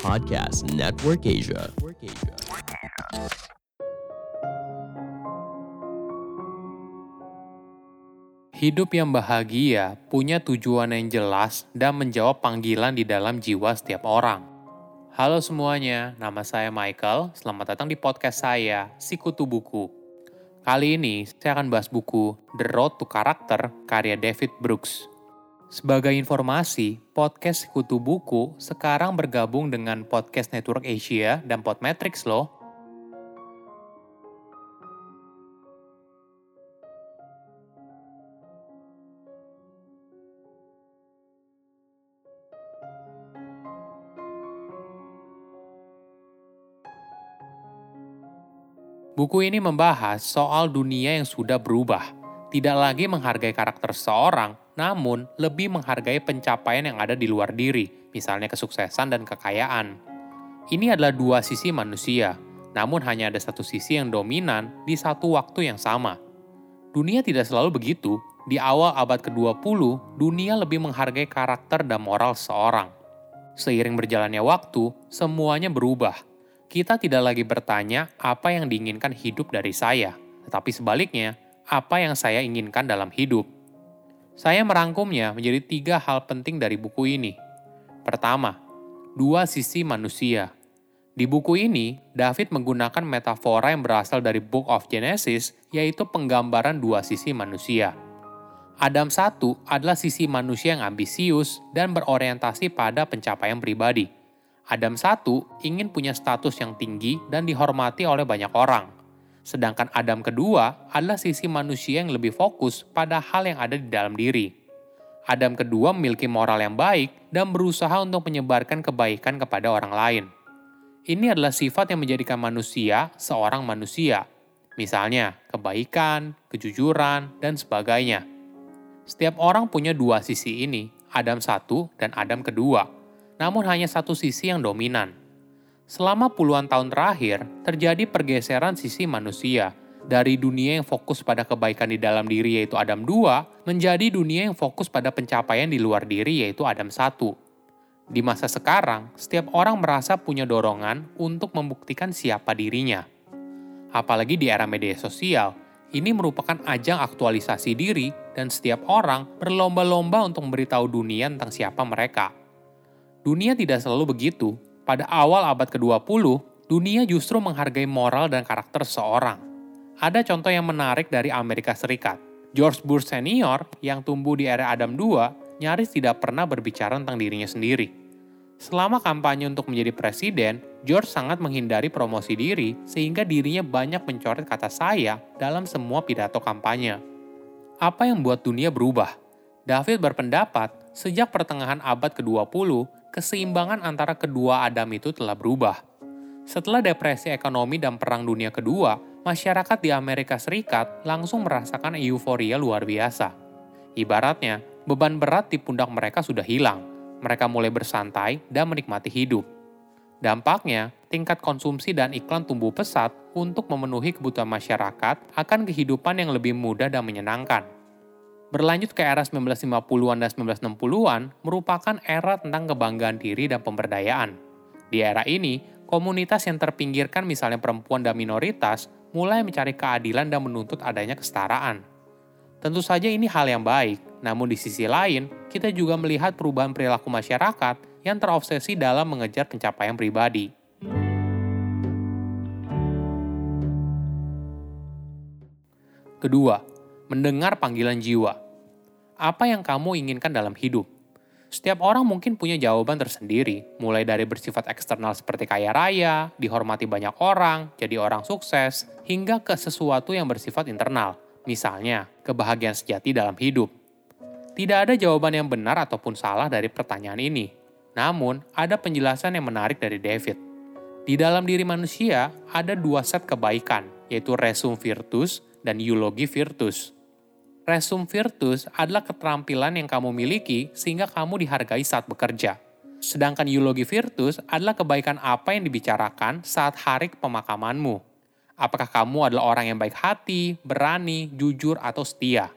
Podcast Network Asia. Hidup yang bahagia punya tujuan yang jelas dan menjawab panggilan di dalam jiwa setiap orang. Halo semuanya, nama saya Michael. Selamat datang di podcast saya, Sikutu Buku. Kali ini saya akan bahas buku The Road to Character karya David Brooks. Sebagai informasi, podcast Sikutu Buku sekarang bergabung dengan Podcast Network Asia dan Podmetrics loh. Buku ini membahas soal dunia yang sudah berubah, tidak lagi menghargai karakter seorang, namun lebih menghargai pencapaian yang ada di luar diri, misalnya kesuksesan dan kekayaan. Ini adalah dua sisi manusia, namun hanya ada satu sisi yang dominan di satu waktu yang sama. Dunia tidak selalu begitu. Di awal abad ke-20, dunia lebih menghargai karakter dan moral seorang. Seiring berjalannya waktu, semuanya berubah – kita tidak lagi bertanya apa yang diinginkan hidup dari saya, tetapi sebaliknya, apa yang saya inginkan dalam hidup. Saya merangkumnya menjadi tiga hal penting dari buku ini. Pertama, dua sisi manusia. Di buku ini, David menggunakan metafora yang berasal dari Book of Genesis, yaitu penggambaran dua sisi manusia. Adam satu adalah sisi manusia yang ambisius dan berorientasi pada pencapaian pribadi Adam satu ingin punya status yang tinggi dan dihormati oleh banyak orang. Sedangkan Adam kedua adalah sisi manusia yang lebih fokus pada hal yang ada di dalam diri. Adam kedua memiliki moral yang baik dan berusaha untuk menyebarkan kebaikan kepada orang lain. Ini adalah sifat yang menjadikan manusia seorang manusia. Misalnya, kebaikan, kejujuran, dan sebagainya. Setiap orang punya dua sisi ini, Adam satu dan Adam kedua namun hanya satu sisi yang dominan. Selama puluhan tahun terakhir, terjadi pergeseran sisi manusia dari dunia yang fokus pada kebaikan di dalam diri yaitu Adam 2 menjadi dunia yang fokus pada pencapaian di luar diri yaitu Adam 1. Di masa sekarang, setiap orang merasa punya dorongan untuk membuktikan siapa dirinya. Apalagi di era media sosial, ini merupakan ajang aktualisasi diri dan setiap orang berlomba-lomba untuk memberitahu dunia tentang siapa mereka. Dunia tidak selalu begitu. Pada awal abad ke-20, dunia justru menghargai moral dan karakter seorang. Ada contoh yang menarik dari Amerika Serikat. George Bush senior yang tumbuh di era Adam II nyaris tidak pernah berbicara tentang dirinya sendiri. Selama kampanye untuk menjadi presiden, George sangat menghindari promosi diri sehingga dirinya banyak mencoret kata saya dalam semua pidato kampanye. Apa yang membuat dunia berubah? David berpendapat, sejak pertengahan abad ke-20, keseimbangan antara kedua Adam itu telah berubah. Setelah depresi ekonomi dan Perang Dunia Kedua, masyarakat di Amerika Serikat langsung merasakan euforia luar biasa. Ibaratnya, beban berat di pundak mereka sudah hilang. Mereka mulai bersantai dan menikmati hidup. Dampaknya, tingkat konsumsi dan iklan tumbuh pesat untuk memenuhi kebutuhan masyarakat akan kehidupan yang lebih mudah dan menyenangkan. Berlanjut ke era 1950-an dan 1960-an merupakan era tentang kebanggaan diri dan pemberdayaan. Di era ini, komunitas yang terpinggirkan misalnya perempuan dan minoritas mulai mencari keadilan dan menuntut adanya kesetaraan. Tentu saja ini hal yang baik, namun di sisi lain, kita juga melihat perubahan perilaku masyarakat yang terobsesi dalam mengejar pencapaian pribadi. Kedua, mendengar panggilan jiwa apa yang kamu inginkan dalam hidup. Setiap orang mungkin punya jawaban tersendiri, mulai dari bersifat eksternal seperti kaya raya, dihormati banyak orang, jadi orang sukses, hingga ke sesuatu yang bersifat internal, misalnya kebahagiaan sejati dalam hidup. Tidak ada jawaban yang benar ataupun salah dari pertanyaan ini, namun ada penjelasan yang menarik dari David. Di dalam diri manusia ada dua set kebaikan, yaitu resum virtus dan eulogi virtus. Resum virtus adalah keterampilan yang kamu miliki sehingga kamu dihargai saat bekerja. Sedangkan eulogi virtus adalah kebaikan apa yang dibicarakan saat hari pemakamanmu. Apakah kamu adalah orang yang baik hati, berani, jujur, atau setia?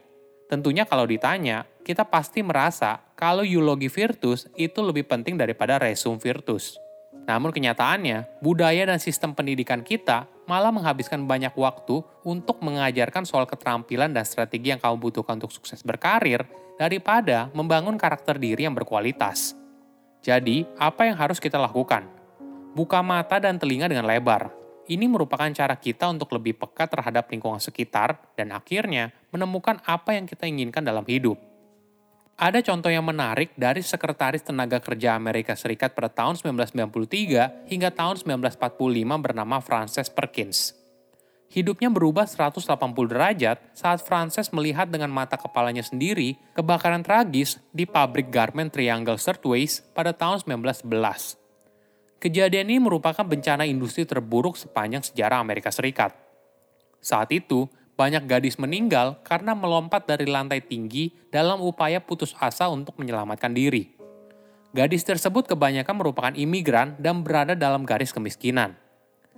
Tentunya kalau ditanya, kita pasti merasa kalau eulogi virtus itu lebih penting daripada resum virtus. Namun kenyataannya, budaya dan sistem pendidikan kita malah menghabiskan banyak waktu untuk mengajarkan soal keterampilan dan strategi yang kamu butuhkan untuk sukses berkarir daripada membangun karakter diri yang berkualitas. Jadi, apa yang harus kita lakukan? Buka mata dan telinga dengan lebar. Ini merupakan cara kita untuk lebih peka terhadap lingkungan sekitar dan akhirnya menemukan apa yang kita inginkan dalam hidup. Ada contoh yang menarik dari Sekretaris Tenaga Kerja Amerika Serikat pada tahun 1993 hingga tahun 1945 bernama Frances Perkins. Hidupnya berubah 180 derajat saat Frances melihat dengan mata kepalanya sendiri kebakaran tragis di pabrik garment Triangle Shirtwaist pada tahun 1911. Kejadian ini merupakan bencana industri terburuk sepanjang sejarah Amerika Serikat. Saat itu, banyak gadis meninggal karena melompat dari lantai tinggi dalam upaya putus asa untuk menyelamatkan diri. Gadis tersebut kebanyakan merupakan imigran dan berada dalam garis kemiskinan.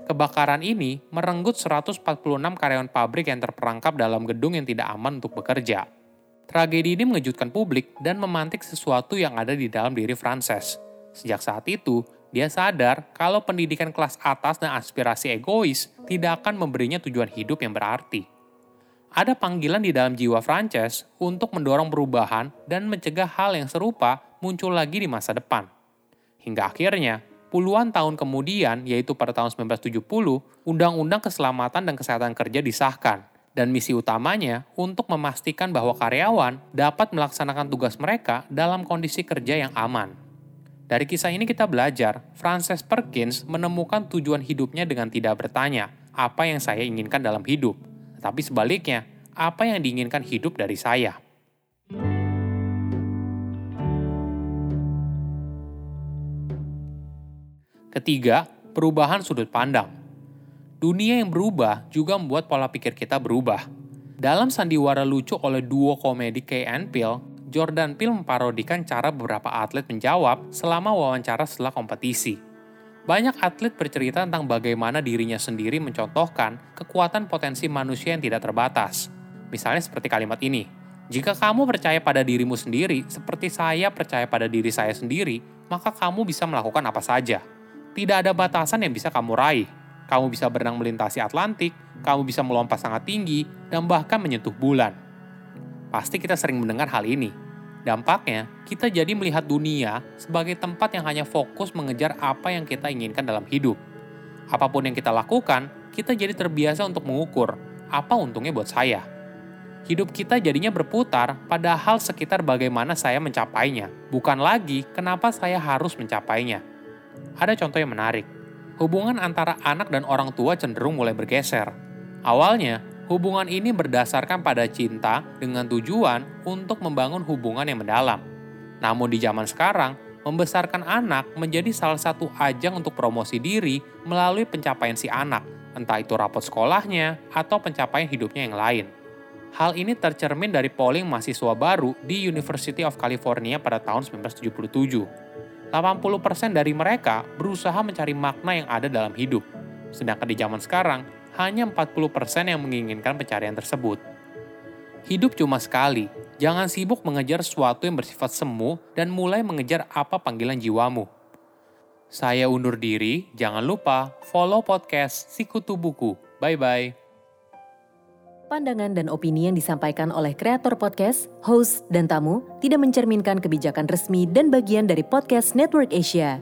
Kebakaran ini merenggut 146 karyawan pabrik yang terperangkap dalam gedung yang tidak aman untuk bekerja. Tragedi ini mengejutkan publik dan memantik sesuatu yang ada di dalam diri Frances. Sejak saat itu, dia sadar kalau pendidikan kelas atas dan aspirasi egois tidak akan memberinya tujuan hidup yang berarti ada panggilan di dalam jiwa Frances untuk mendorong perubahan dan mencegah hal yang serupa muncul lagi di masa depan. Hingga akhirnya, puluhan tahun kemudian, yaitu pada tahun 1970, Undang-Undang Keselamatan dan Kesehatan Kerja disahkan, dan misi utamanya untuk memastikan bahwa karyawan dapat melaksanakan tugas mereka dalam kondisi kerja yang aman. Dari kisah ini kita belajar, Frances Perkins menemukan tujuan hidupnya dengan tidak bertanya, apa yang saya inginkan dalam hidup, tapi sebaliknya, apa yang diinginkan hidup dari saya? Ketiga, perubahan sudut pandang. Dunia yang berubah juga membuat pola pikir kita berubah. Dalam sandiwara lucu oleh duo komedi Kay and Peele, Jordan Peele memparodikan cara beberapa atlet menjawab selama wawancara setelah kompetisi. Banyak atlet bercerita tentang bagaimana dirinya sendiri mencontohkan kekuatan potensi manusia yang tidak terbatas. Misalnya seperti kalimat ini, jika kamu percaya pada dirimu sendiri, seperti saya percaya pada diri saya sendiri, maka kamu bisa melakukan apa saja. Tidak ada batasan yang bisa kamu raih. Kamu bisa berenang melintasi Atlantik, kamu bisa melompat sangat tinggi, dan bahkan menyentuh bulan. Pasti kita sering mendengar hal ini, Dampaknya, kita jadi melihat dunia sebagai tempat yang hanya fokus mengejar apa yang kita inginkan dalam hidup. Apa pun yang kita lakukan, kita jadi terbiasa untuk mengukur apa untungnya buat saya. Hidup kita jadinya berputar pada hal sekitar bagaimana saya mencapainya, bukan lagi kenapa saya harus mencapainya. Ada contoh yang menarik. Hubungan antara anak dan orang tua cenderung mulai bergeser. Awalnya, Hubungan ini berdasarkan pada cinta dengan tujuan untuk membangun hubungan yang mendalam. Namun di zaman sekarang, membesarkan anak menjadi salah satu ajang untuk promosi diri melalui pencapaian si anak, entah itu rapot sekolahnya atau pencapaian hidupnya yang lain. Hal ini tercermin dari polling mahasiswa baru di University of California pada tahun 1977. 80% dari mereka berusaha mencari makna yang ada dalam hidup. Sedangkan di zaman sekarang, hanya 40% yang menginginkan pencarian tersebut. Hidup cuma sekali, jangan sibuk mengejar sesuatu yang bersifat semu dan mulai mengejar apa panggilan jiwamu. Saya undur diri, jangan lupa follow podcast Sikutu Buku. Bye-bye. Pandangan dan opini yang disampaikan oleh kreator podcast, host, dan tamu tidak mencerminkan kebijakan resmi dan bagian dari podcast Network Asia.